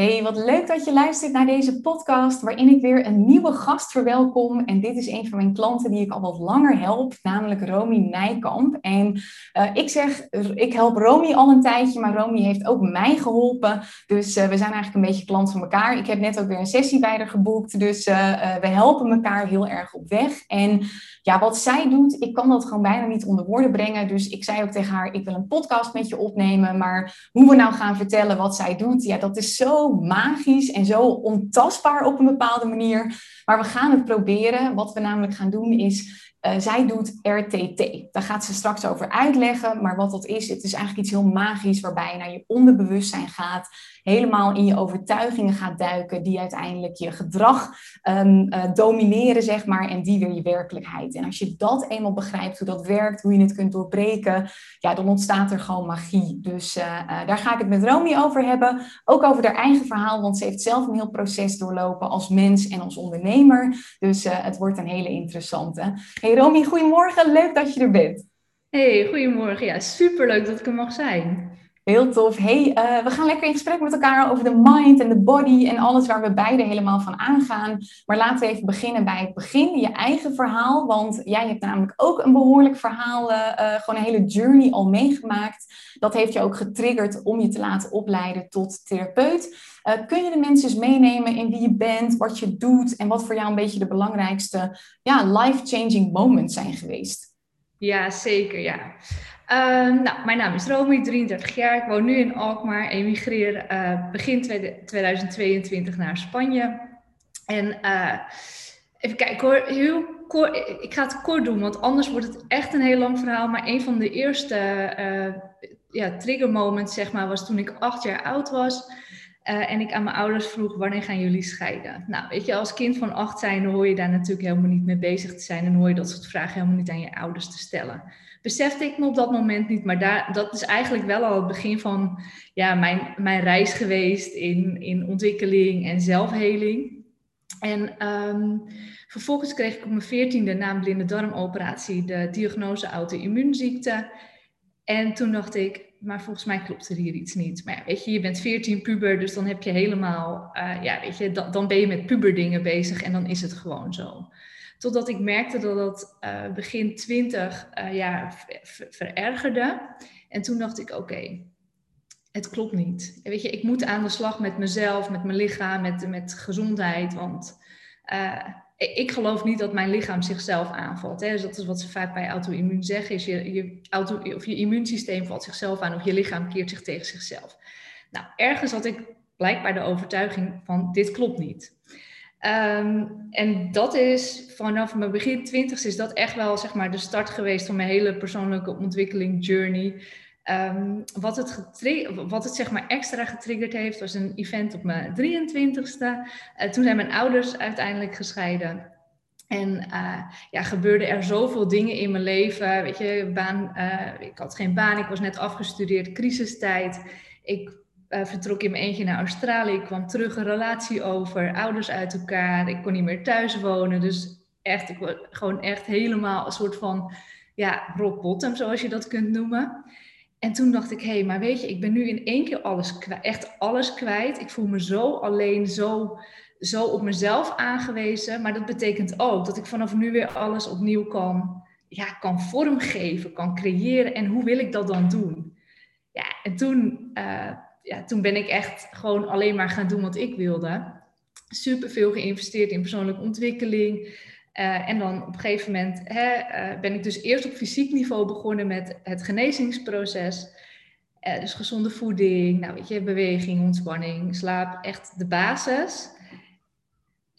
Hey, wat leuk dat je luistert naar deze podcast waarin ik weer een nieuwe gast verwelkom. En dit is een van mijn klanten die ik al wat langer help, namelijk Romy Nijkamp. En uh, ik zeg, ik help Romy al een tijdje, maar Romy heeft ook mij geholpen. Dus uh, we zijn eigenlijk een beetje klant van elkaar. Ik heb net ook weer een sessie bij haar geboekt, dus uh, we helpen elkaar heel erg op weg. En ja, wat zij doet, ik kan dat gewoon bijna niet onder woorden brengen. Dus ik zei ook tegen haar, ik wil een podcast met je opnemen, maar hoe we nou gaan vertellen wat zij doet, ja, dat is zo magisch en zo ontastbaar op een bepaalde manier. Maar we gaan het proberen. Wat we namelijk gaan doen is uh, zij doet RTT. Daar gaat ze straks over uitleggen. Maar wat dat is, het is eigenlijk iets heel magisch waarbij je naar je onderbewustzijn gaat. Helemaal in je overtuigingen gaat duiken. Die uiteindelijk je gedrag um, uh, domineren, zeg maar. En die weer je werkelijkheid. En als je dat eenmaal begrijpt, hoe dat werkt, hoe je het kunt doorbreken. Ja, dan ontstaat er gewoon magie. Dus uh, daar ga ik het met Romy over hebben. Ook over haar eigen verhaal. Want ze heeft zelf een heel proces doorlopen als mens en als ondernemer. Dus het wordt een hele interessante. Hey Romy, goedemorgen. Leuk dat je er bent. Hey, goedemorgen. Ja, superleuk dat ik er mag zijn. Heel tof. Hey, uh, we gaan lekker in gesprek met elkaar over de mind en de body en alles waar we beide helemaal van aangaan. Maar laten we even beginnen bij het begin, je eigen verhaal. Want jij hebt namelijk ook een behoorlijk verhaal, uh, uh, gewoon een hele journey al meegemaakt. Dat heeft je ook getriggerd om je te laten opleiden tot therapeut. kun je de mensen eens meenemen in wie je bent, wat je doet en wat voor jou een beetje de belangrijkste ja, life-changing moments zijn geweest? Ja, zeker. Ja. Uh, nou, mijn naam is Romy, 33 jaar. Ik woon nu in Alkmaar. Emigreer uh, begin 2022 naar Spanje. En uh, even kijken hoor, heel kort, ik ga het kort doen, want anders wordt het echt een heel lang verhaal. Maar een van de eerste uh, ja, trigger moments, zeg maar, was toen ik acht jaar oud was. Uh, en ik aan mijn ouders vroeg, wanneer gaan jullie scheiden? Nou, weet je, als kind van acht zijn, hoor je daar natuurlijk helemaal niet mee bezig te zijn. En hoor je dat soort vragen helemaal niet aan je ouders te stellen. Besefte ik me op dat moment niet, maar daar, dat is eigenlijk wel al het begin van ja, mijn, mijn reis geweest in, in ontwikkeling en zelfheling. En um, vervolgens kreeg ik op mijn veertiende na een blinde darmoperatie de diagnose auto-immuunziekte. En toen dacht ik, maar volgens mij klopt er hier iets niet. Maar ja, weet je, je bent 14 puber, dus dan heb je helemaal, uh, ja, weet je, dan, ben je met puberdingen bezig en dan is het gewoon zo. Totdat ik merkte dat dat uh, begin 20 uh, ja, ver verergerde. En toen dacht ik, oké, het klopt niet. En weet je, ik moet aan de slag met mezelf, met mijn lichaam, met, met gezondheid. Want ik geloof niet dat mijn lichaam zichzelf aanvalt. Hè. Dus dat is wat ze vaak bij auto-immuun zeggen. Is je, je, auto, of je immuunsysteem valt zichzelf aan of je lichaam keert zich tegen zichzelf. Nou, ergens had ik blijkbaar de overtuiging van dit klopt niet. Um, en dat is vanaf mijn begin twintigste is dat echt wel zeg maar de start geweest van mijn hele persoonlijke ontwikkeling journey. Um, wat, het wat het zeg maar extra getriggerd heeft, was een event op mijn 23ste. Uh, toen zijn mijn ouders uiteindelijk gescheiden. En uh, ja, gebeurde er zoveel dingen in mijn leven. Weet je, baan, uh, ik had geen baan, ik was net afgestudeerd, crisistijd. Ik vertrok in mijn eentje naar Australië. Ik kwam terug, een relatie over, ouders uit elkaar. Ik kon niet meer thuis wonen. Dus echt, ik was gewoon echt helemaal een soort van, ja, rock bottom, zoals je dat kunt noemen. En toen dacht ik, hé, hey, maar weet je, ik ben nu in één keer alles kwijt, echt alles kwijt. Ik voel me zo alleen, zo, zo op mezelf aangewezen. Maar dat betekent ook dat ik vanaf nu weer alles opnieuw kan, ja, kan vormgeven, kan creëren. En hoe wil ik dat dan doen? Ja, en toen, uh, ja, toen ben ik echt gewoon alleen maar gaan doen wat ik wilde. Super veel geïnvesteerd in persoonlijke ontwikkeling. Uh, en dan op een gegeven moment hè, uh, ben ik dus eerst op fysiek niveau begonnen met het genezingsproces. Uh, dus gezonde voeding, nou weet je, beweging, ontspanning, slaap, echt de basis.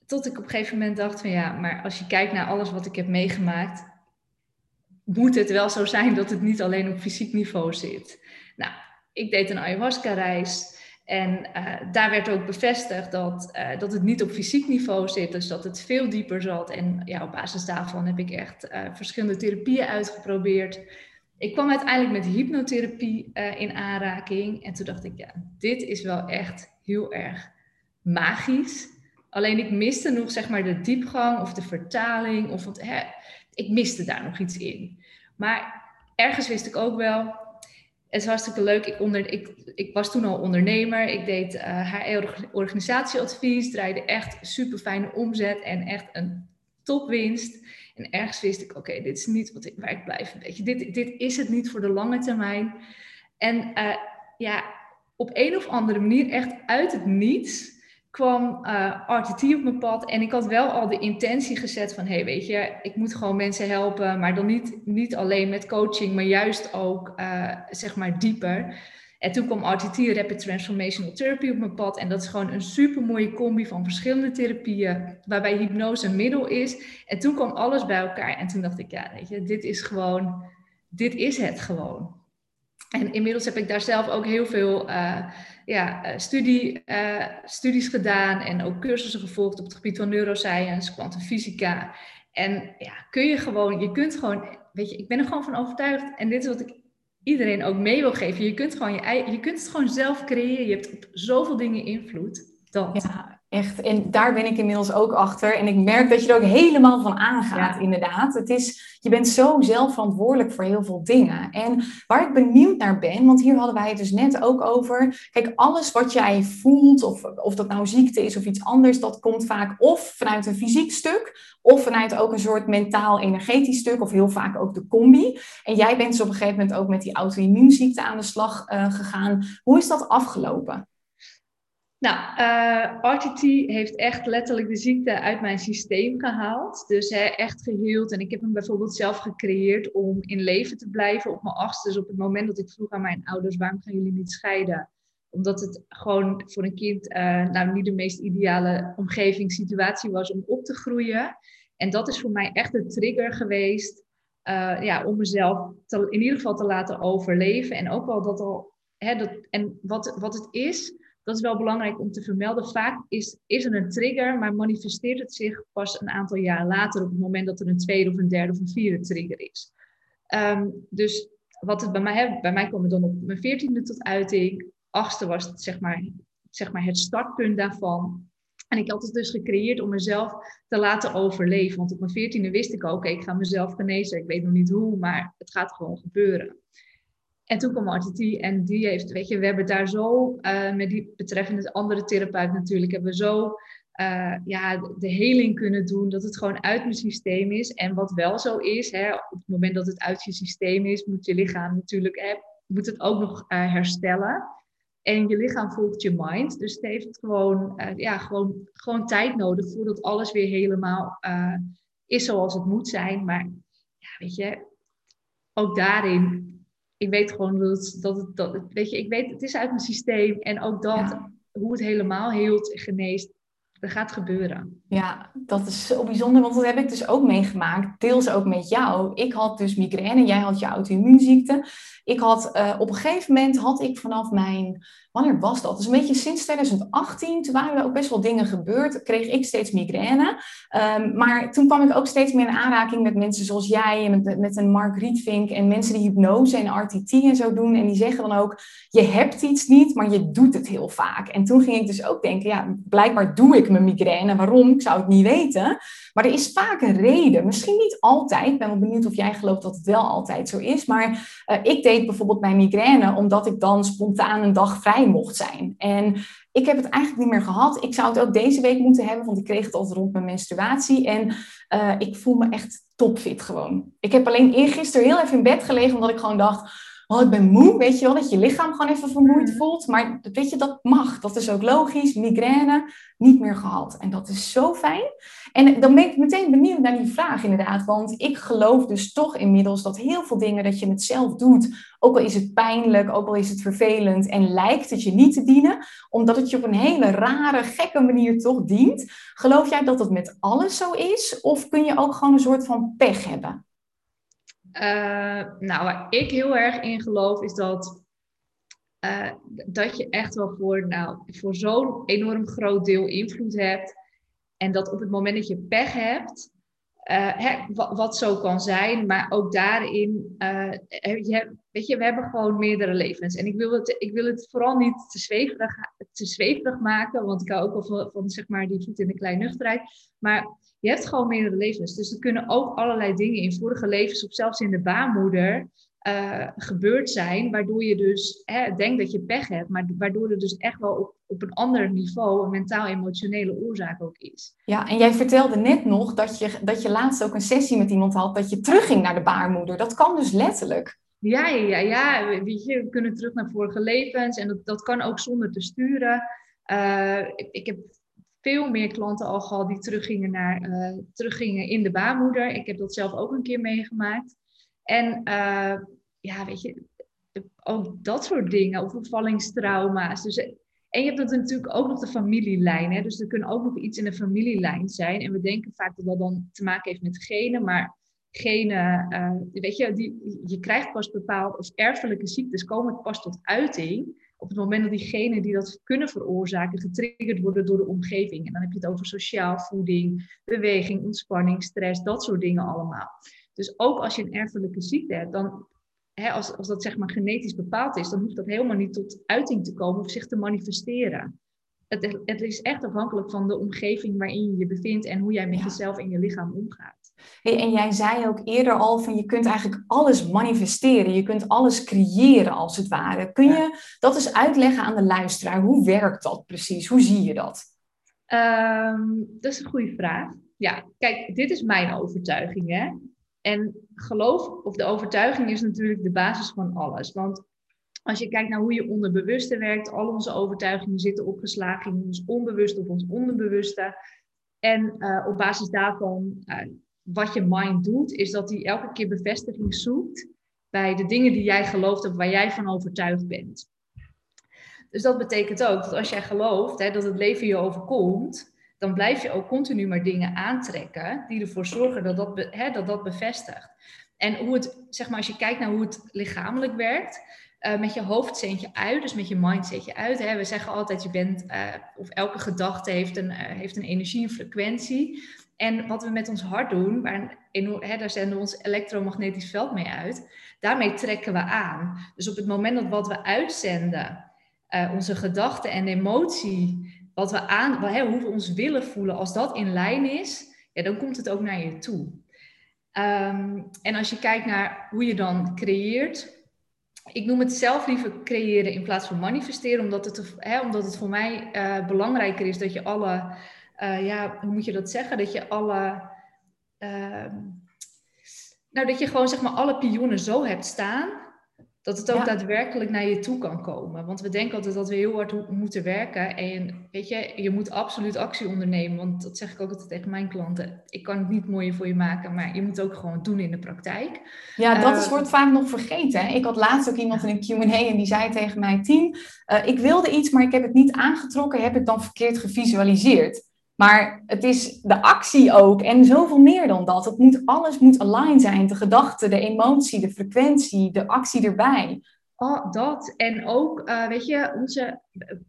Tot ik op een gegeven moment dacht van ja, maar als je kijkt naar alles wat ik heb meegemaakt, moet het wel zo zijn dat het niet alleen op fysiek niveau zit. Nou, ik deed een ayahuasca-reis. En uh, daar werd ook bevestigd dat, uh, dat het niet op fysiek niveau zit, dus dat het veel dieper zat. En ja, op basis daarvan heb ik echt uh, verschillende therapieën uitgeprobeerd. Ik kwam uiteindelijk met hypnotherapie in aanraking. En toen dacht ik, ja, dit is wel echt heel erg magisch. Alleen ik miste nog zeg maar de diepgang of de vertaling. Of het, hè, ik miste daar nog iets in. Maar ergens wist ik ook wel, het was hartstikke leuk. Ik, onder, ik, ik was toen al ondernemer. Ik deed haar organisatieadvies, draaide echt super fijne omzet en echt een topwinst. En ergens wist ik, oké, dit is niet wat ik, waar ik blijf. Weet dit, dit is het niet voor de lange termijn. En uh, ja, op een of andere manier, echt uit het niets, kwam uh, RTT op mijn pad. En ik had wel al de intentie gezet van, hey, weet je, ik moet gewoon mensen helpen. Maar dan niet, niet alleen met coaching, maar juist ook, uh, zeg maar, dieper. En toen kwam RTT, Rapid Transformational Therapy, op mijn pad. En dat is gewoon een super mooie combi van verschillende therapieën, waarbij hypnose een middel is. En toen kwam alles bij elkaar. En toen dacht ik, ja, weet je, dit is gewoon, dit is het gewoon. En inmiddels heb ik daar zelf ook heel veel uh, ja, eh, studie, uh, studies gedaan en ook cursussen gevolgd op het gebied van neuroscience, kwantumfysica. En ja, kun je gewoon, je kunt gewoon, weet je, ik ben er gewoon van overtuigd. En dit is wat ik iedereen ook mee wil geven. Je kunt, gewoon je, je kunt het gewoon zelf creëren. Je hebt op zoveel dingen invloed. Dat. Echt, en daar ben ik inmiddels ook achter. En ik merk dat je er ook helemaal van aangaat, inderdaad. Het is, je bent zo zelf verantwoordelijk voor heel veel dingen. En waar ik benieuwd naar ben, want hier hadden wij het dus net ook over. Kijk, alles wat jij voelt, of, of dat nou ziekte is of iets anders, dat komt vaak of vanuit een fysiek stuk, of vanuit ook een soort mentaal-energetisch stuk, of heel vaak ook de combi. En jij bent dus op een gegeven moment ook met die auto-immuunziekte aan de slag uh, gegaan. Hoe is dat afgelopen? Nou, uh, eh, RTT heeft echt letterlijk de ziekte uit mijn systeem gehaald. Dus hè, echt geheeld. En ik heb hem bijvoorbeeld zelf gecreëerd om in leven te blijven op mijn achtste. Dus op het moment dat ik vroeg aan mijn ouders, waarom gaan jullie niet scheiden? Omdat het gewoon voor een kind uh, nou, niet de meest ideale omgeving, situatie was om op te groeien. En dat is voor mij echt een trigger geweest uh, ja, om mezelf in ieder geval te laten overleven. En ook wel dat al, hè, dat, en wat, wat het is dat is wel belangrijk om te vermelden. Vaak is, is er een trigger, maar manifesteert het zich pas een aantal jaar later op het moment dat er een tweede of een derde of een vierde trigger is. Um, dus wat het bij mij, bij mij kwam het dan op mijn veertiende tot uiting. Achtste was het, zeg maar, zeg maar het startpunt daarvan. En ik had het dus gecreëerd om mezelf te laten overleven. Want op mijn veertiende wist ik ook, oké, ik ga mezelf genezen. Ik weet nog niet hoe, maar het gaat gewoon gebeuren. En toen kwam RTT en die heeft, weet je, we hebben daar zo, uh, met die betreffende andere therapeut natuurlijk, hebben we zo uh, ja, de heling kunnen doen, dat het gewoon uit mijn systeem is. En wat wel zo is, hè, op het moment dat het uit je systeem is, moet je lichaam natuurlijk, hè, moet het ook nog uh, herstellen. En je lichaam volgt je mind. Dus het heeft gewoon, ja, gewoon, gewoon tijd nodig voordat alles weer helemaal is zoals het moet zijn. Maar ja, weet je, ook daarin ik weet gewoon dat het, dat het, dat weet je, ik weet, het is uit mijn systeem. En ook dat, hoe het helemaal heelt, geneest, dat gaat gebeuren. Ja, dat is zo bijzonder, want dat heb ik dus ook meegemaakt. Deels ook met jou. Ik had dus migraine, jij had je auto-immuunziekte. Ik had, uh, op een gegeven moment had ik vanaf mijn wanneer was dat? Dus een beetje sinds 2018, toen waren er ook best wel dingen gebeurd, kreeg ik steeds migraine. Um, maar toen kwam ik ook steeds meer in aanraking met mensen zoals jij en met, met een Mark Rietvink en mensen die hypnose en RTT en zo doen. En die zeggen dan ook, je hebt iets niet, maar je doet het heel vaak. En toen ging ik dus ook denken, ja, blijkbaar doe ik mijn migraine. Waarom? Ik zou het niet weten. Maar er is vaak een reden. Misschien niet altijd. Ik ben wel benieuwd of jij gelooft dat het wel altijd zo is. Maar uh, ik deed bijvoorbeeld mijn migraine omdat ik dan spontaan een dag vrij mocht zijn. En ik heb het eigenlijk niet meer gehad. Ik zou het ook deze week moeten hebben, want ik kreeg het altijd rond mijn menstruatie. En uh, ik voel me echt topfit gewoon. Ik heb alleen eergisteren heel even in bed gelegen, omdat ik gewoon dacht oh, ik ben moe, weet je wel, dat je lichaam gewoon even vermoeid mm. voelt. Maar weet je, dat mag. Dat is ook logisch. Migraine, niet meer gehad. En dat is zo fijn. En dan ben ik meteen benieuwd naar die vraag inderdaad. Want ik geloof dus toch inmiddels dat heel veel dingen dat je het zelf doet, ook al is het pijnlijk, ook al is het vervelend en lijkt het je niet te dienen, omdat het je op een hele rare, gekke manier toch dient. Geloof jij dat het met alles zo is? Of kun je ook gewoon een soort van pech hebben? Uh, nou, waar ik heel erg in geloof is dat, uh, dat je echt wel voor, nou, voor zo'n enorm groot deel invloed hebt. En dat op het moment dat je pech hebt, uh, hè, wat, zo kan zijn, maar ook daarin, je, weet je, we hebben gewoon meerdere levens. En ik wil het, ik wil het vooral niet te zweverig, te zweverig maken, want ik hou ook wel van, zeg maar, die voet in de kleine nuchterheid. Maar je hebt gewoon meerdere levens. Dus er kunnen ook allerlei dingen in vorige levens, of zelfs in de baarmoeder, gebeurd zijn, waardoor je dus hè, denkt dat je pech hebt, maar waardoor er dus echt wel op, op een ander niveau een mentaal-emotionele oorzaak ook is. Ja, en jij vertelde net nog dat je, dat je laatst ook een sessie met iemand had, dat je terugging naar de baarmoeder. Dat kan dus letterlijk. Ja, ja, ja. Weet je, we kunnen terug naar vorige levens en dat, dat kan ook zonder te sturen. Uh, ik, ik, heb veel meer klanten al gehad die teruggingen, naar, uh, teruggingen in de baarmoeder. Ik heb dat zelf ook een keer meegemaakt. En uh, ja, weet je, ook dat soort dingen, of vervallingstrauma's. Dus, en je hebt natuurlijk ook nog de familielijn. Hè? Dus er kunnen ook nog iets in de familielijn zijn. En we denken vaak dat dat dan te maken heeft met genen, maar genen, uh, weet je, die, je krijgt pas bepaald, of erfelijke ziektes komen pas tot uiting op het moment dat die genen die dat kunnen veroorzaken getriggerd worden door de omgeving. En dan heb je het over sociaal voeding, beweging, ontspanning, stress, dat soort dingen allemaal. Dus ook als je een erfelijke ziekte hebt, dan, hè, als, als dat zeg maar genetisch bepaald is, dan hoeft dat helemaal niet tot uiting te komen of zich te manifesteren. Het, het is echt afhankelijk van de omgeving waarin je je bevindt en hoe jij met jezelf en je lichaam omgaat. Hey, en jij zei ook eerder al van je kunt eigenlijk alles manifesteren, je kunt alles creëren als het ware. Kun je dat eens uitleggen aan de luisteraar? Hoe werkt dat precies? Hoe zie je dat? Um, dat is een goede vraag. Ja, kijk, dit is mijn overtuiging. Hè? En geloof of de overtuiging is natuurlijk de basis van alles. Want als je kijkt naar hoe je onderbewuste werkt, al onze overtuigingen zitten opgeslagen in ons onbewuste of ons onderbewuste. En uh, op basis daarvan, uh, wat je mind doet, is dat hij elke keer bevestiging zoekt bij de dingen die jij gelooft of waar jij van overtuigd bent. Dus dat betekent ook dat als jij gelooft hè, dat het leven je overkomt, dan blijf je ook continu maar dingen aantrekken die ervoor zorgen dat dat, dat, dat bevestigt. En hoe het, zeg maar, als je kijkt naar hoe het lichamelijk werkt, uh, met je hoofd zend je uit, dus met je mind zet je uit. Hè. We zeggen altijd, je bent, uh, of elke gedachte heeft een, uh, heeft een energie, een frequentie. En wat we met ons hart doen, waar, daar zenden we ons elektromagnetisch veld mee uit, daarmee trekken we aan. Dus op het moment dat wat we uitzenden, onze gedachten en emotie, wat we aan, hè, hoe we ons willen voelen, als dat in lijn is, ja, dan komt het ook naar je toe. Um, en als je kijkt naar hoe je dan creëert, ik noem het zelf liever creëren in plaats van manifesteren, omdat het, hè, omdat het voor mij uh, belangrijker is dat je alle, uh, ja, hoe moet je dat zeggen? Dat je alle, uh, nou dat je gewoon zeg maar alle pionnen zo hebt staan, dat het ook daadwerkelijk naar je toe kan komen. Want we denken altijd dat we heel hard moeten werken. En weet je, je moet absoluut actie ondernemen. Want dat zeg ik ook altijd tegen mijn klanten. Ik kan het niet mooier voor je maken, maar je moet ook gewoon doen in de praktijk. Ja, dat uh, wordt vaak nog vergeten. Ik had laatst ook iemand in een Q&A en die zei tegen mij... Team, uh, ik wilde iets, maar ik heb het niet aangetrokken. Heb ik dan verkeerd gevisualiseerd? Maar het is de actie ook en zoveel meer dan dat. Het moet, alles moet aligned zijn. De gedachte, de emotie, de frequentie, de actie erbij. Oh, dat. En ook, uh, weet je, onze,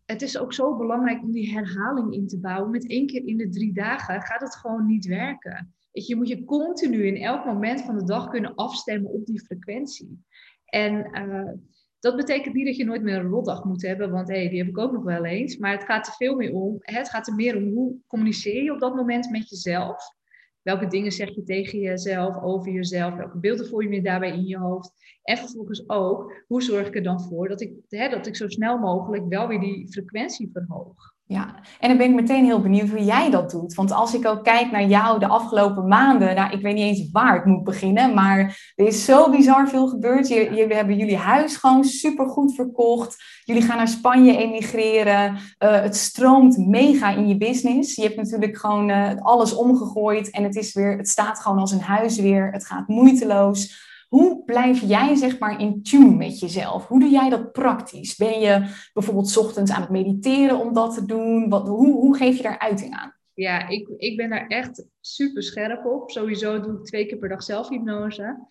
het is ook zo belangrijk om die herhaling in te bouwen. Met één keer in de drie dagen gaat het gewoon niet werken. Je, moet je continu in elk moment van de dag kunnen afstemmen op die frequentie. En uh, dat betekent niet dat je nooit meer een rotdag moet hebben, want hey, die heb ik ook nog wel eens. Maar het gaat er veel meer om. Het gaat er meer om hoe communiceer je op dat moment met jezelf. Welke dingen zeg je tegen jezelf, over jezelf? Welke beelden voel je meer daarbij in je hoofd? En vervolgens ook, hoe zorg ik er dan voor dat ik, hè, dat ik zo snel mogelijk wel weer die frequentie verhoog? Ja, en dan ben ik meteen heel benieuwd hoe jij dat doet. Want als ik ook kijk naar jou de afgelopen maanden, nou, ik weet niet eens waar ik moet beginnen, maar er is zo bizar veel gebeurd. Jullie hebben jullie huis gewoon supergoed verkocht. Jullie gaan naar Spanje emigreren. Uh, het stroomt mega in je business. Je hebt natuurlijk gewoon uh, alles omgegooid en het, is weer, het staat gewoon als een huis weer. Het gaat moeiteloos. Hoe blijf jij zeg maar in tune met jezelf? Hoe doe jij dat praktisch? Ben je bijvoorbeeld ochtends aan het mediteren om dat te doen? Wat, hoe, hoe geef je daar uiting aan? Ja, ik, ik ben daar echt super scherp op. Sowieso doe ik twee keer per dag zelfhypnose.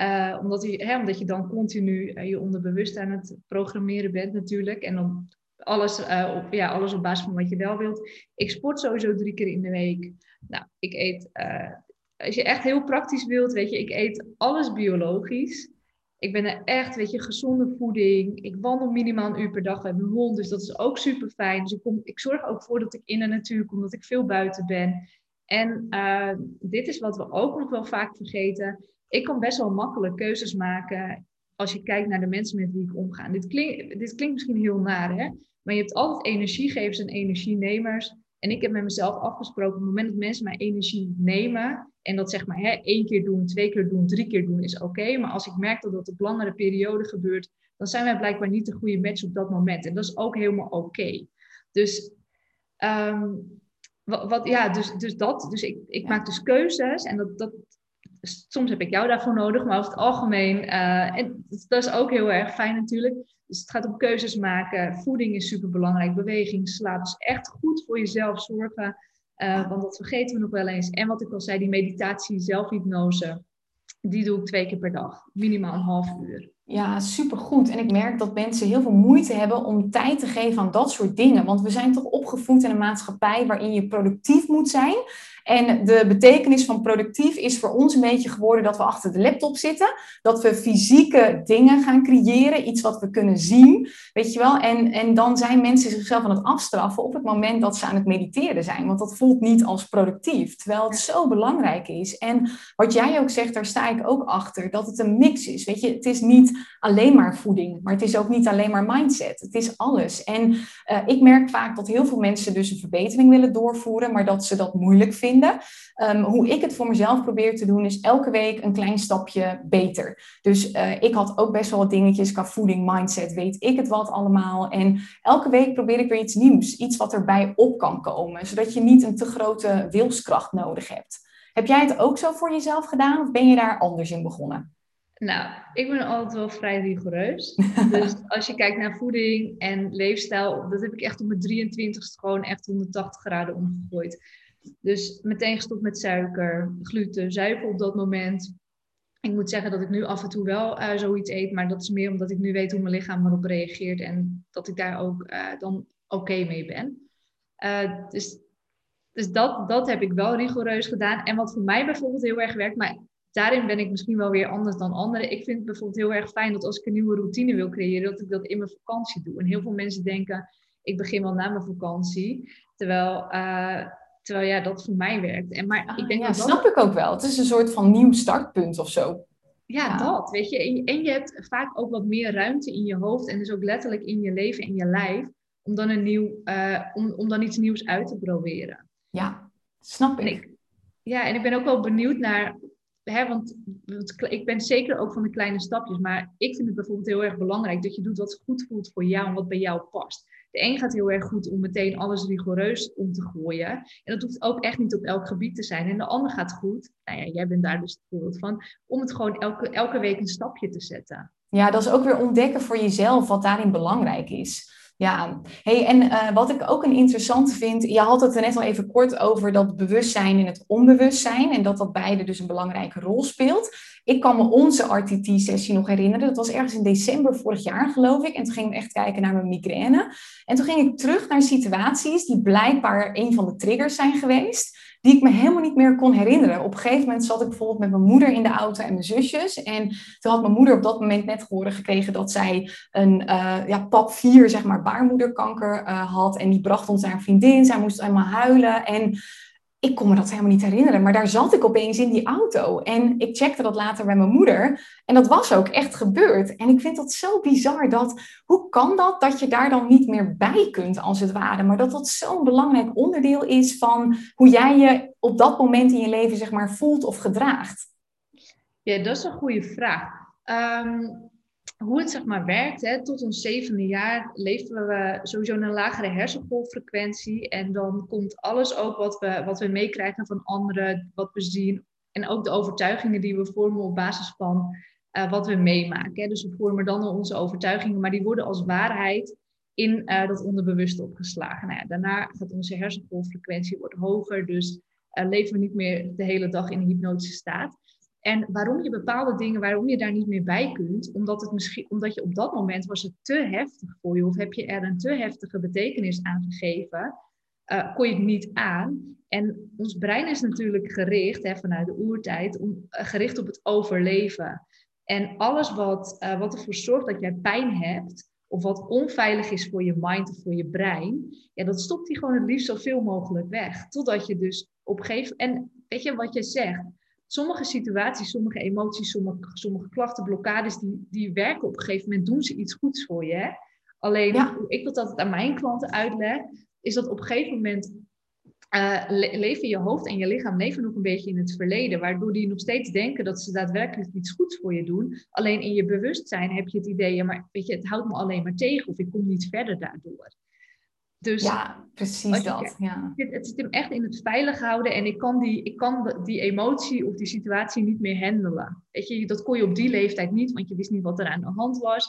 Uh, omdat, je, hè, omdat je dan continu uh, je onderbewust aan het programmeren bent natuurlijk. En dan alles, uh, op, ja, alles op basis van wat je wel wilt. Ik sport sowieso drie keer in de week. Nou, ik eet als je echt heel praktisch wilt, weet je, ik eet alles biologisch. Ik ben er echt, weet je, gezonde voeding. Ik wandel minimaal een uur per dag met mijn hond, dus dat is ook super fijn. Dus ik, kom, ik zorg ook voor dat ik in de natuur kom, dat ik veel buiten ben. En uh, dit is wat we ook nog wel vaak vergeten. Ik kan best wel makkelijk keuzes maken als je kijkt naar de mensen met wie ik omga. Dit, dit klinkt misschien heel naar, hè? Maar je hebt altijd energiegevers en energienemers. En ik heb met mezelf afgesproken, op het moment dat mensen mijn energie nemen, en dat zeg maar hè, één keer doen, twee keer doen, drie keer doen, is oké. maar als ik merk dat dat op langere periode gebeurt, dan zijn wij blijkbaar niet de goede match op dat moment. En dat is ook helemaal oké. Dus, ehm, wat, wat, ja, dus, dus dat. Dus ik, ik maak dus keuzes en dat, dat, soms heb ik jou daarvoor nodig, maar over het algemeen, uh, en dat is ook heel erg fijn natuurlijk. Dus het gaat om keuzes maken. Voeding is super belangrijk, beweging, slaap. Dus echt goed voor jezelf zorgen, uh, want dat vergeten we nog wel eens. En wat ik al zei, die meditatie, zelfhypnose, die doe ik twee keer per dag, minimaal een half uur. Ja, supergoed. En ik merk dat mensen heel veel moeite hebben om tijd te geven aan dat soort dingen. Want we zijn toch opgevoed in een maatschappij waarin je productief moet zijn. En de betekenis van productief is voor ons een beetje geworden dat we achter de laptop zitten. Dat we fysieke dingen gaan creëren, iets wat we kunnen zien. Weet je wel? En, en dan zijn mensen zichzelf aan het afstraffen op het moment dat ze aan het mediteren zijn. Want dat voelt niet als productief, terwijl het zo belangrijk is. En wat jij ook zegt, daar sta ik ook achter, dat het een mix is. Weet je, het is niet alleen maar voeding, maar het is ook niet alleen maar mindset. Het is alles. En uh, ik merk vaak dat heel veel mensen dus een verbetering willen doorvoeren, maar dat ze dat moeilijk vinden Ehm, hoe ik het voor mezelf probeer te doen, is elke week een klein stapje beter. Dus uh, ik had ook best wel wat dingetjes qua voeding, mindset, weet ik het wat allemaal. En elke week probeer ik weer iets nieuws, iets wat erbij op kan komen, zodat je niet een te grote wilskracht nodig hebt. Heb jij het ook zo voor jezelf gedaan of ben je daar anders in begonnen? Nou, ik ben altijd wel vrij rigoureus. dus als je kijkt naar voeding en leefstijl, dat heb ik echt op mijn 23ste gewoon echt 180 graden omgegooid. Dus meteen gestopt met suiker, gluten, zuivel op dat moment. Ik moet zeggen dat ik nu af en toe wel uh, zoiets eet, maar dat is meer omdat ik nu weet hoe mijn lichaam erop reageert en dat ik daar ook uh, dan oké mee ben. Uh, dus dus dat, dat heb ik wel rigoureus gedaan. En wat voor mij bijvoorbeeld heel erg werkt, maar daarin ben ik misschien wel weer anders dan anderen. Ik vind het bijvoorbeeld heel erg fijn dat als ik een nieuwe routine wil creëren, dat ik dat in mijn vakantie doe. En heel veel mensen denken, ik begin wel na mijn vakantie. Terwijl Terwijl ja, dat voor mij werkt. En, maar ik denk ja, dat snap ik ook wel. Het is een soort van nieuw startpunt of zo. Ja, dat, weet je. En, en, je hebt vaak ook wat meer ruimte in je hoofd en dus ook letterlijk in je leven en je lijf om dan, een nieuw, uh, om, om dan iets nieuws uit te proberen. Ja, snap ik. Ja, en ik ben ook wel benieuwd naar, hè, want, want ik ben zeker ook van de kleine stapjes, maar ik vind het bijvoorbeeld heel erg belangrijk dat je doet wat goed voelt voor jou en wat bij jou past. De een gaat heel erg goed om meteen alles rigoureus om te gooien. En dat hoeft ook echt niet op elk gebied te zijn. En de ander gaat goed, nou ja, jij bent daar dus het voorbeeld van, om het gewoon elke, elke week een stapje te zetten. Ja, dat is ook weer ontdekken voor jezelf wat daarin belangrijk is. Ja, hey, en uh, wat ik ook een interessante vind, je had het er net al even kort over dat bewustzijn en het onbewustzijn en dat dat beide dus een belangrijke rol speelt. Ik kan me onze RTT-sessie nog herinneren, dat was ergens in december vorig jaar geloof ik, en toen ging ik echt kijken naar mijn migraine. En toen ging ik terug naar situaties die blijkbaar een van de triggers zijn geweest die ik me helemaal niet meer kon herinneren. Op een gegeven moment zat ik bijvoorbeeld met mijn moeder in de auto en mijn zusjes. En toen had mijn moeder op dat moment net gehoord gekregen dat zij een uh, ja, pap 4, zeg maar, baarmoederkanker uh, had. En die bracht ons naar een vriendin. Zij moest helemaal huilen. En ik kon me dat helemaal niet herinneren. Maar daar zat ik opeens in die auto. En ik checkte dat later bij mijn moeder. En dat was ook echt gebeurd. En ik vind dat zo bizar. Dat, hoe kan dat dat je daar dan niet meer bij kunt, als het ware? Maar dat dat zo'n belangrijk onderdeel is van hoe jij je op dat moment in je leven, zeg maar, voelt of gedraagt. Ja, dat is een goede vraag. Um, hoe het zeg maar werkt, hè, tot ons zevende jaar leven we sowieso een lagere hersengolffrequentie. En dan komt alles ook wat we, wat we meekrijgen van anderen, wat we zien. En ook de overtuigingen die we vormen op basis van uh, wat we meemaken. Hè. Dus we vormen dan onze overtuigingen, maar die worden als waarheid in uh, dat onderbewuste opgeslagen. Nou ja, daarna gaat onze hersengolffrequentie wordt hoger, dus uh, leven we niet meer de hele dag in een hypnotische staat. En waarom je bepaalde dingen, waarom je daar niet meer bij kunt, omdat, het misschien, omdat je op dat moment was het te heftig voor je, of heb je er een te heftige betekenis aan gegeven, uh, kon je het niet aan. En ons brein is natuurlijk gericht, hè, vanuit de oertijd, om, uh, gericht op het overleven. En alles wat, uh, wat ervoor zorgt dat jij pijn hebt, of wat onveilig is voor je mind of voor je brein, ja, dat stopt hij gewoon het liefst zoveel mogelijk weg. Totdat je dus op een gegeven En weet je wat je zegt? Sommige situaties, sommige emoties, sommige, sommige klachten, blokkades, die, die werken op een gegeven moment, doen ze iets goeds voor je. Hè? Alleen, hoe ik dat altijd aan mijn klanten uitleg, is dat op een gegeven moment uh, leven je hoofd en je lichaam leven nog een beetje in het verleden, waardoor die nog steeds denken dat ze daadwerkelijk iets goeds voor je doen. Alleen in je bewustzijn heb je het idee, ja, maar weet je, het houdt me alleen maar tegen of ik kom niet verder daardoor. Dus ja, precies dat. Ja. Het, het zit hem echt in het veilig houden en ik kan, die, ik kan die emotie of die situatie niet meer handelen. Weet je, dat kon je op die leeftijd niet, want je wist niet wat er aan de hand was.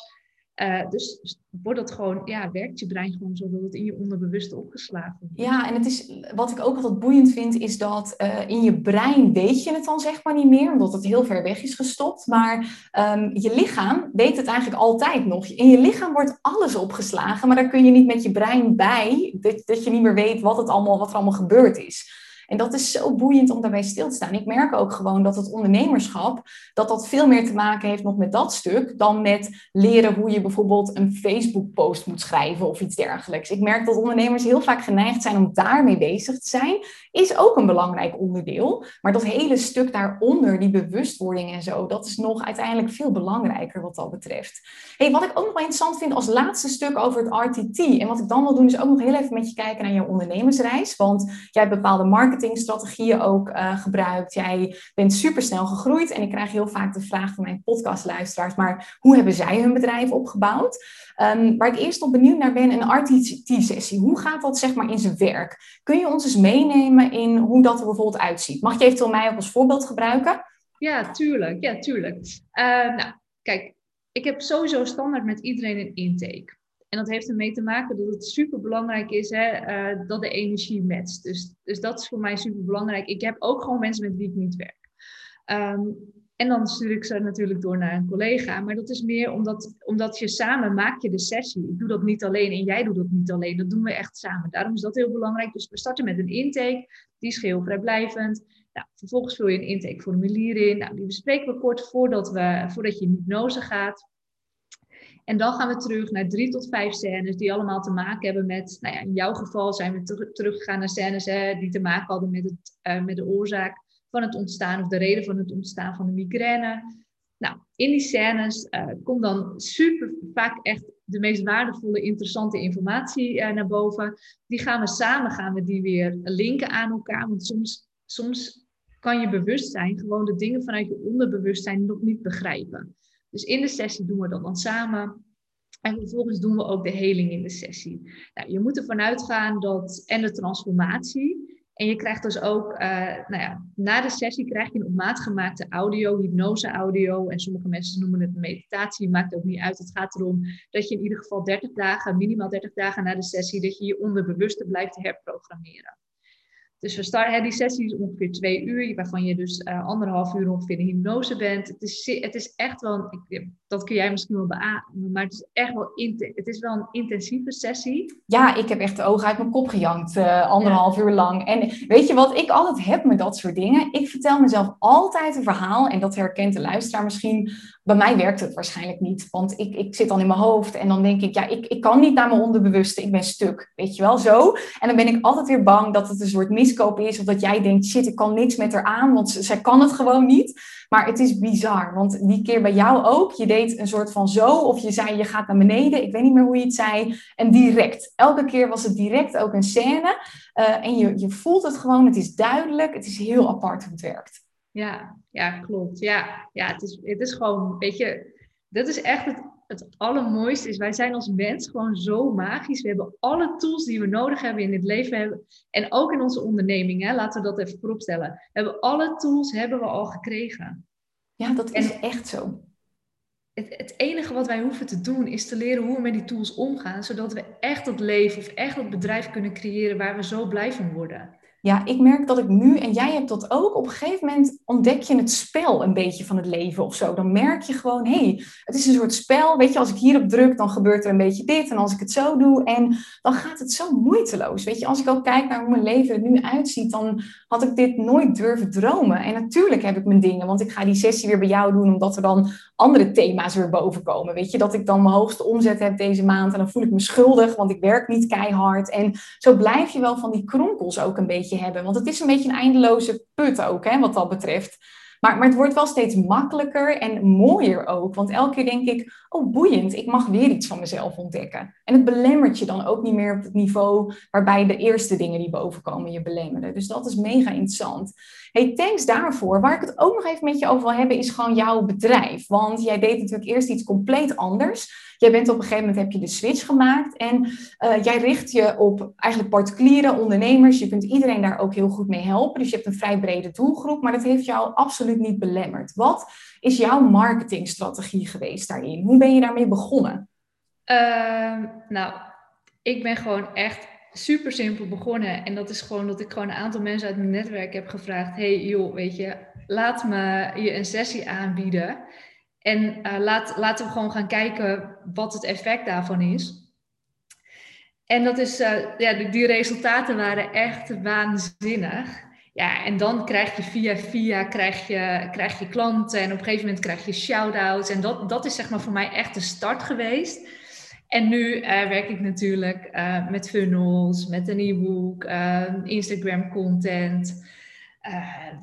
Uh, dus wordt het gewoon, ja, werkt je brein gewoon zo dat in je onderbewuste opgeslagen wordt. Ja, en het is, wat ik ook altijd boeiend vind, is dat uh, in je brein weet je het dan zeg maar niet meer, omdat het heel ver weg is gestopt. Maar um, je lichaam weet het eigenlijk altijd nog. In je lichaam wordt alles opgeslagen, maar daar kun je niet met je brein bij, dat, dat je niet meer weet wat, het allemaal, wat er allemaal gebeurd is. En dat is zo boeiend om daarbij stil te staan. Ik merk ook gewoon dat het ondernemerschap, dat dat veel meer te maken heeft nog met dat stuk, dan met leren hoe je bijvoorbeeld een Facebook-post moet schrijven of iets dergelijks. Ik merk dat ondernemers heel vaak geneigd zijn om daarmee bezig te zijn. Is ook een belangrijk onderdeel. Maar dat hele stuk daaronder, die bewustwording en zo, dat is nog uiteindelijk veel belangrijker wat dat betreft. Hey, wat ik ook nog wel interessant vind als laatste stuk over het RTT. En wat ik dan wil doen, is ook nog heel even met je kijken naar je ondernemersreis. Want jij hebt bepaalde marketing marketingstrategieën ook uh, gebruikt. Jij bent supersnel gegroeid en ik krijg heel vaak de vraag van mijn podcastluisteraars, maar hoe hebben zij hun bedrijf opgebouwd? Um, waar ik eerst nog benieuwd naar ben, een RTT-sessie. Hoe gaat dat zeg maar in zijn werk? Kun je ons eens meenemen in hoe dat er bijvoorbeeld uitziet? Mag je eventueel mij ook als voorbeeld gebruiken? Ja, tuurlijk. Ja, tuurlijk. Uh, nou, kijk, ik heb sowieso standaard met iedereen een intake. En dat heeft ermee te maken dat het super belangrijk is hè, uh, dat de energie matcht. Dus, dus dat is voor mij super belangrijk. Ik heb ook gewoon mensen met wie ik niet werk. Um, en dan stuur ik ze natuurlijk door naar een collega. Maar dat is meer omdat, omdat je samen maak je de sessie. Ik doe dat niet alleen en jij doet dat niet alleen. Dat doen we echt samen. Daarom is dat heel belangrijk. Dus we starten met een intake. Die is geheel vrijblijvend. Nou, vervolgens vul je een intakeformulier in. Nou, die bespreken we kort voordat, we, voordat je in hypnose gaat. En dan gaan we terug naar drie tot vijf scènes die allemaal te maken hebben met, nou ja, in jouw geval zijn we ter teruggegaan naar scènes hè, die te maken hadden met, het, uh, met de oorzaak van het ontstaan of de reden van het ontstaan van de migraine. Nou, in die scènes uh, komt dan super vaak echt de meest waardevolle, interessante informatie uh, naar boven. Die gaan we samen, gaan we die weer linken aan elkaar. Want soms, soms kan je bewustzijn gewoon de dingen vanuit je onderbewustzijn nog niet begrijpen. Dus in de sessie doen we dat dan samen. En vervolgens doen we ook de heling in de sessie. Nou, je moet ervan uitgaan dat, en de transformatie. En je krijgt dus ook, uh, nou ja, na de sessie krijg je een op maat gemaakte audio, hypnose audio. En sommige mensen noemen het meditatie, maakt ook niet uit. Het gaat erom dat je in ieder geval 30 dagen, minimaal 30 dagen na de sessie, dat je je onderbewuste blijft herprogrammeren. Dus we starten, die sessie is ongeveer twee uur, waarvan je dus uh, anderhalf uur ongeveer in hypnose bent. Het is, het is echt wel, ik, dat kun jij misschien wel beamen, maar het is echt wel, het is wel een intensieve sessie. Ja, ik heb echt de ogen uit mijn kop gejankt, uh, anderhalf uur lang. En weet je wat ik altijd heb met dat soort dingen? Ik vertel mezelf altijd een verhaal, en dat herkent de luisteraar misschien. Bij mij werkt het waarschijnlijk niet, want ik, ik zit dan in mijn hoofd en dan denk ik, ja, ik, ik kan niet naar mijn onderbewuste, ik ben stuk, weet je wel, zo. En dan ben ik altijd weer bang dat het een soort mis is. Of dat jij denkt, shit, ik kan niks met haar aan, want zij kan het gewoon niet. Maar het is bizar, want die keer bij jou ook. Je deed een soort van zo, of je zei, je gaat naar beneden. Ik weet niet meer hoe je het zei. En direct. Elke keer was het direct ook een scène. Uh, en je, je voelt het gewoon, het is duidelijk. Het is heel apart hoe het werkt. Ja, ja klopt. Ja, ja het, is, het is gewoon, weet je, dat is echt het het allermooiste is, wij zijn als mens gewoon zo magisch. We hebben alle tools die we nodig hebben in het leven. Hebben, en ook in onze onderneming, hè, laten we dat even vooropstellen. We hebben alle tools hebben we al gekregen. Ja, dat is echt zo. Het, het, enige wat wij hoeven te doen is te leren hoe we met die tools omgaan, zodat we echt dat leven of echt dat bedrijf kunnen creëren waar we zo blij van worden. Ja, ik merk dat ik nu, en jij hebt dat ook, op een gegeven moment ontdek je het spel een beetje van het leven of zo. Dan merk je gewoon, hé, hey, het is een soort spel. Weet je, als ik hierop druk, dan gebeurt er een beetje dit. En als ik het zo doe, en dan gaat het zo moeiteloos. Weet je, als ik ook kijk naar hoe mijn leven er nu uitziet, dan had ik dit nooit durven dromen. En natuurlijk heb ik mijn dingen, want ik ga die sessie weer bij jou doen, omdat er dan andere thema's weer boven komen. Weet je, dat ik dan mijn hoogste omzet heb deze maand en dan voel ik me schuldig, want ik werk niet keihard. En zo blijf je wel van die kronkels ook een beetje hebben. Want het is een beetje een eindeloze put ook, hè, wat dat betreft. Maar, maar het wordt wel steeds makkelijker en mooier ook. Want elke keer denk ik, oh boeiend, ik mag weer iets van mezelf ontdekken. En het belemmert je dan ook niet meer op het niveau waarbij de eerste dingen die bovenkomen je belemmeren. Dus dat is mega interessant. Hey, thanks daarvoor. Waar ik het ook nog even met je over wil hebben, is gewoon jouw bedrijf. Want jij deed natuurlijk eerst iets compleet anders. Jij bent op een gegeven moment heb je de switch gemaakt en uh, jij richt je op eigenlijk particuliere ondernemers. Je kunt iedereen daar ook heel goed mee helpen. Dus je hebt een vrij brede doelgroep, maar dat heeft jou absoluut niet belemmerd. Wat is jouw marketingstrategie geweest daarin? Hoe ben je daarmee begonnen? Uh, nou, ik ben gewoon echt super simpel begonnen. En dat is gewoon dat ik gewoon een aantal mensen uit mijn netwerk heb gevraagd: hey joh, weet je, laat me je een sessie aanbieden. En uh, laat, laten we gewoon gaan kijken wat het effect daarvan is. En dat is, uh, ja, die, die, resultaten waren echt waanzinnig. Ja, en dan krijg je via via krijg je, krijg je klanten en op een gegeven moment krijg je shout-outs. En dat, dat is zeg maar voor mij echt de start geweest. En nu uh, werk ik natuurlijk uh, met funnels, met een e-book, uh, Instagram content.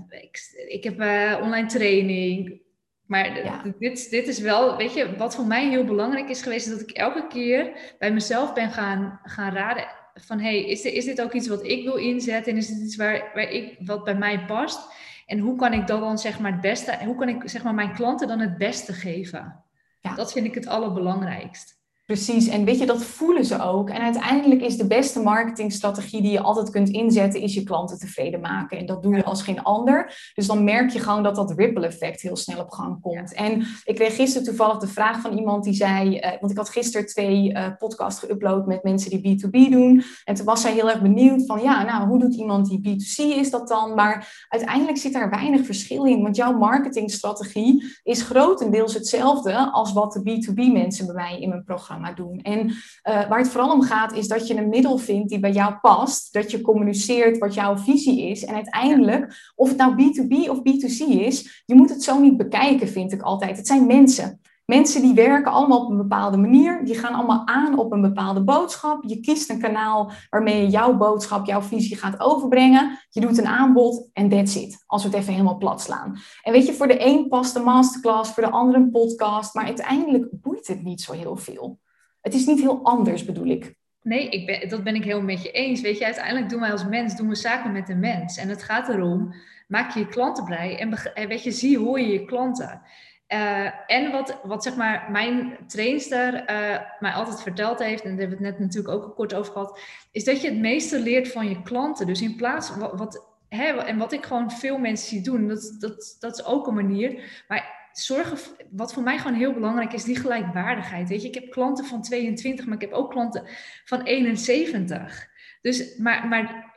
Ik, ik, heb online training. Maar dit, dit is wel, weet je, wat voor mij heel belangrijk is geweest, is dat ik elke keer bij mezelf ben gaan, gaan raden van, hey, is dit, is dit ook iets wat ik wil inzetten en is dit iets waar, waar ik, wat bij mij past? En hoe kan ik dat dan zeg maar het beste, hoe kan ik zeg maar mijn klanten dan het beste geven? Ja. Dat vind ik het allerbelangrijkst. Precies, en weet je, dat voelen ze ook. En uiteindelijk is de beste marketingstrategie die je altijd kunt inzetten, is je klanten tevreden maken. En dat doe je als geen ander. Dus dan merk je gewoon dat dat ripple effect heel snel op gang komt. En ik kreeg gisteren toevallig de vraag van iemand die zei, uh, want ik had gisteren twee uh, podcasts geüpload met mensen die B2B doen. En toen was zij heel erg benieuwd van, ja, nou, hoe doet iemand die B2C is dat dan? Maar uiteindelijk zit daar weinig verschil in, want jouw marketingstrategie is grotendeels hetzelfde als wat de B2B mensen bij mij in mijn programma doen. En uh, waar het vooral om gaat, is dat je een middel vindt die bij jou past. Dat je communiceert wat jouw visie is. En uiteindelijk, of het nou B2B of B2C is, je moet het zo niet bekijken, vind ik altijd. Het zijn mensen. Mensen die werken allemaal op een bepaalde manier, die gaan allemaal aan op een bepaalde boodschap. Je kiest een kanaal waarmee je jouw boodschap, jouw visie gaat overbrengen. Je doet een aanbod en that's it. Als we het even helemaal plat slaan. En weet je, voor de een past een masterclass, voor de ander een podcast, maar uiteindelijk boeit het niet zo heel veel. Het is niet heel anders, bedoel ik. Nee, ik ben, dat ben ik heel met je eens. Weet je, uiteindelijk doen wij als mens doen we zaken met de mens. En het gaat erom, maak je je klanten blij en weet je, zie, hoor je je klanten. Uh, en wat, wat zeg maar mijn trainster uh, mij altijd verteld heeft, en daar hebben we het net natuurlijk ook al kort over gehad, is dat je het meeste leert van je klanten. Dus in plaats van wat, wat hè, en wat ik gewoon veel mensen zie doen, dat, dat, dat is ook een manier. Maar zorgen, wat voor mij gewoon heel belangrijk is, die gelijkwaardigheid. Weet je, ik heb klanten van 22, maar ik heb ook klanten van 71. Dus, maar, maar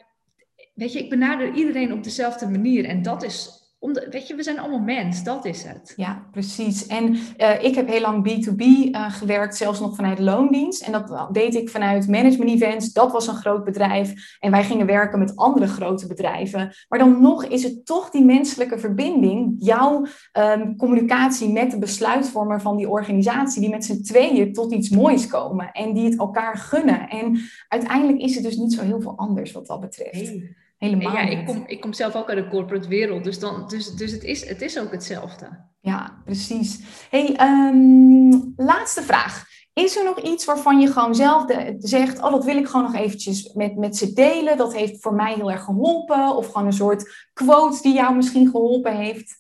weet je, ik benader iedereen op dezelfde manier. En dat is om weet je, we zijn allemaal mens, dat is het. Ja, precies. En uh, ik heb heel lang B2B uh, eh, gewerkt, zelfs nog vanuit loondienst. En dat deed ik vanuit management events. Dat was een groot bedrijf. En wij gingen werken met andere grote bedrijven. Maar dan nog is het toch die menselijke verbinding, jouw um, communicatie met de besluitvormer van die organisatie, die met z'n tweeën tot iets moois komen en die het elkaar gunnen. En uiteindelijk is het dus niet zo heel veel anders wat dat betreft. Helemaal. Ja, ik kom, ik kom zelf ook uit de corporate wereld, dus, dan, dus, dus het, is, het is ook hetzelfde. Ja, precies. Hey, um, laatste vraag. Is er nog iets waarvan je gewoon zelf de, zegt, oh dat wil ik gewoon nog eventjes met, met ze delen, dat heeft voor mij heel erg geholpen, of gewoon een soort quote die jou misschien geholpen heeft?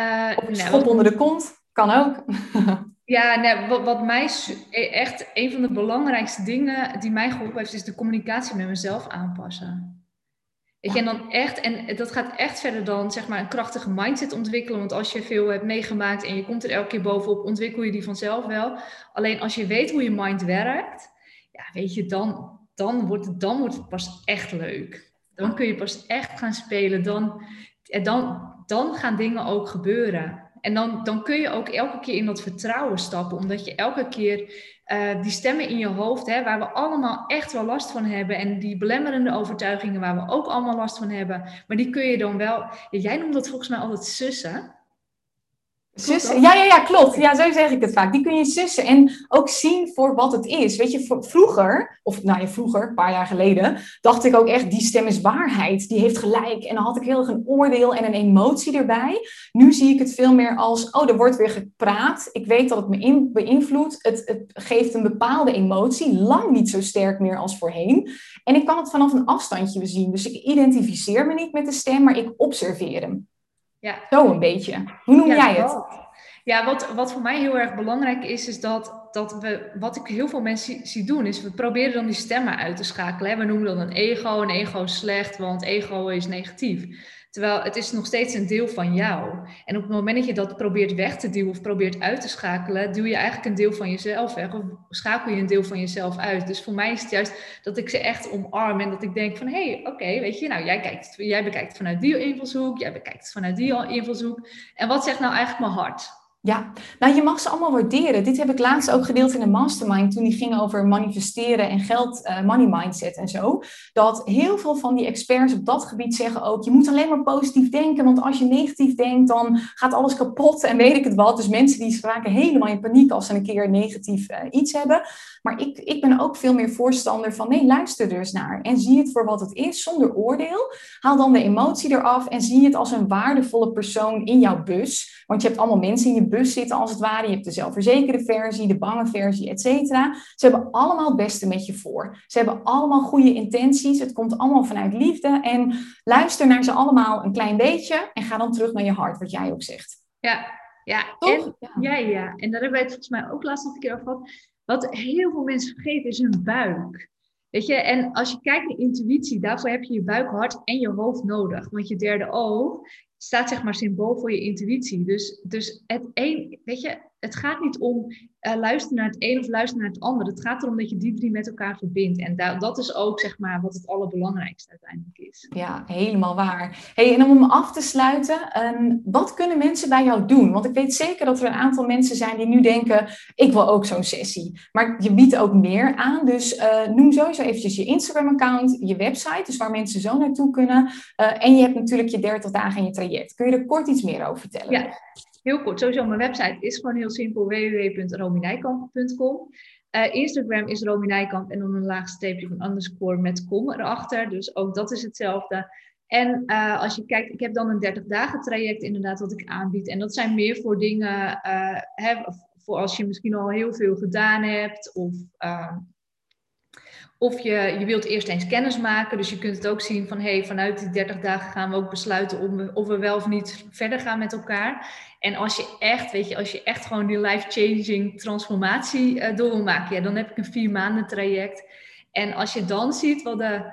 Uh, of een nou, schop onder de kont, kan ook. Ja, nee, wat, wat, mij e-, echt een van de belangrijkste dingen die mij geholpen heeft, is de communicatie met mezelf aanpassen. Weet je, en dan echt, en dat gaat echt verder dan zeg maar een krachtige mindset ontwikkelen. Want als je veel hebt meegemaakt en je komt er elke keer bovenop, ontwikkel je die vanzelf wel. Alleen als je weet hoe je mind werkt, ja, weet je, dan, dan, wordt het, dan wordt het pas echt leuk. Dan kun je pas echt gaan spelen. Dan, dan, dan gaan dingen ook gebeuren. En dan, dan kun je ook elke keer in dat vertrouwen stappen, omdat je elke keer uh, die stemmen in je hoofd, hè, waar we allemaal echt wel last van hebben, en die belemmerende overtuigingen waar we ook allemaal last van hebben, maar die kun je dan wel, jij noemt dat volgens mij altijd sussen. Sussen. Ja, ja, ja, klopt. Ja, zo zeg ik het vaak. Die kun je sussen en ook zien voor wat het is. Weet je, vroeger, of nou ja, vroeger, een paar jaar geleden, dacht ik ook echt, die stem is waarheid. Die heeft gelijk. En dan had ik heel erg een oordeel en een emotie erbij. Nu zie ik het veel meer als, oh, er wordt weer gepraat. Ik weet dat het me beïnvloedt. Het, het geeft een bepaalde emotie. Lang niet zo sterk meer als voorheen. En ik kan het vanaf een afstandje bezien. Dus ik identificeer me niet met de stem, maar ik observeer hem. Ja. Zo een beetje. Hoe noem jij het? Ja, wat, wat voor mij heel erg belangrijk is, is dat, dat we, wat ik heel veel mensen zie, doen, is we proberen dan die stemmen uit te schakelen. Hè? We noemen dat een ego, een ego is slecht, want ego is negatief. Terwijl het is nog steeds een deel van jou. En op het moment dat je dat probeert weg te duwen of probeert uit te schakelen, duw je eigenlijk een deel van jezelf weg of schakel je een deel van jezelf uit. Dus voor mij is het juist dat ik ze echt omarm en dat ik denk van hé, hey, oké, weet je, nou jij, kijkt, jij bekijkt vanuit die invalshoek, jij bekijkt vanuit die invalshoek. En wat zegt nou eigenlijk mijn hart? Ja, nou je mag ze allemaal waarderen. Dit heb ik laatst ook gedeeld in de mastermind toen die ging over manifesteren en geld, uh, money mindset en zo. Dat heel veel van die experts op dat gebied zeggen ook, je moet alleen maar positief denken, want als je negatief denkt, dan gaat alles kapot en weet ik het wat. Dus mensen die raken helemaal in paniek als ze een keer negatief uh, iets hebben. Maar ik, ik ben ook veel meer voorstander van, nee, luister er eens naar en zie het voor wat het is, zonder oordeel. Haal dan de emotie eraf en zie het als een waardevolle persoon in jouw bus. Want je hebt allemaal mensen in je bus zitten als het ware. Je hebt de zelfverzekerde versie, de bange versie, et cetera. Ze hebben allemaal het beste met je voor. Ze hebben allemaal goede intenties. Het komt allemaal vanuit liefde. En luister naar ze allemaal een klein beetje en ga dan terug naar je hart, wat jij ook zegt. Ja, ja. En, ja. ja, En daar hebben wij het volgens mij ook laatst nog een keer over gehad. Wat heel veel mensen vergeten is hun buik. Weet je, en als je kijkt naar intuïtie, daarvoor heb je je buik, hart en je hoofd nodig. Want je derde oog staat zeg maar symbool voor je intuïtie. Dus, dus het een, weet je, het gaat niet om uh, luisteren naar het een of luisteren naar het ander. Het gaat erom dat je die drie met elkaar verbindt. En da dat is ook zeg maar wat het allerbelangrijkste uiteindelijk is. Ja, helemaal waar. Hey, en om af te sluiten, um, wat kunnen mensen bij jou doen? Want ik weet zeker dat er een aantal mensen zijn die nu denken, ik wil ook zo'n sessie. Maar je biedt ook meer aan. Dus uh, noem sowieso eventjes je Instagram-account, je website, dus waar mensen zo naartoe kunnen. Uh, en je hebt natuurlijk je 30 dagen in je traject. Kun je er kort iets meer over vertellen? Ja. Heel kort, sowieso mijn website is gewoon heel simpel, www.rominijkamp.com. Uh, Instagram is Rominijkamp en dan een laag streepje van underscore met com erachter. Dus ook dat is hetzelfde. En uh, als je kijkt, ik heb dan een 30 dagen traject inderdaad wat ik aanbied. En dat zijn meer voor dingen, uh, hè, voor als je misschien al heel veel gedaan hebt of ehm, of je, je wilt eerst eens kennis maken. Dus je kunt het ook zien van hey, vanuit die 30 dagen gaan we ook besluiten om, of we wel of niet verder gaan met elkaar. En als je echt, weet je, als je echt gewoon die life-changing transformatie uh, door wil maken, ja, dan heb ik een vier maanden traject. En als je dan ziet wat de,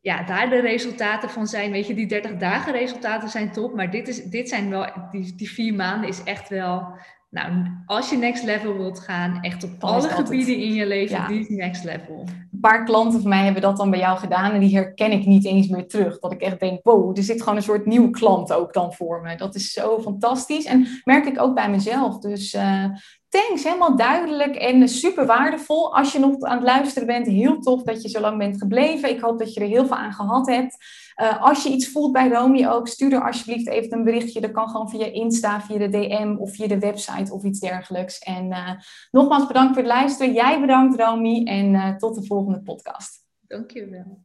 ja, daar de resultaten van zijn, weet je, die 30 dagen resultaten zijn top, maar dit, is, dit zijn wel, die, die vier maanden is echt wel nou, als je next level wilt gaan, echt op alle gebieden in je leven, ja. die is next level. Paar klanten van mij hebben dat dan bij jou gedaan en die herken ik niet eens meer terug. Dat ik echt denk, wow, er zit gewoon een soort nieuwe klant ook dan voor me. Dat is zo fantastisch en merk ik ook bij mezelf. Dus uh, thanks, helemaal duidelijk en super waardevol. Als je nog aan het luisteren bent, heel tof dat je zo lang bent gebleven. Ik hoop dat je er heel veel aan gehad hebt. Uh, als je iets voelt bij Romy ook, stuur er alsjeblieft even een berichtje. Dat kan gewoon via Insta, via de DM of via de website of iets dergelijks. En uh, nogmaals bedankt voor het luisteren. Jij bedankt Romy en uh, tot de volgende podcast. Dankjewel.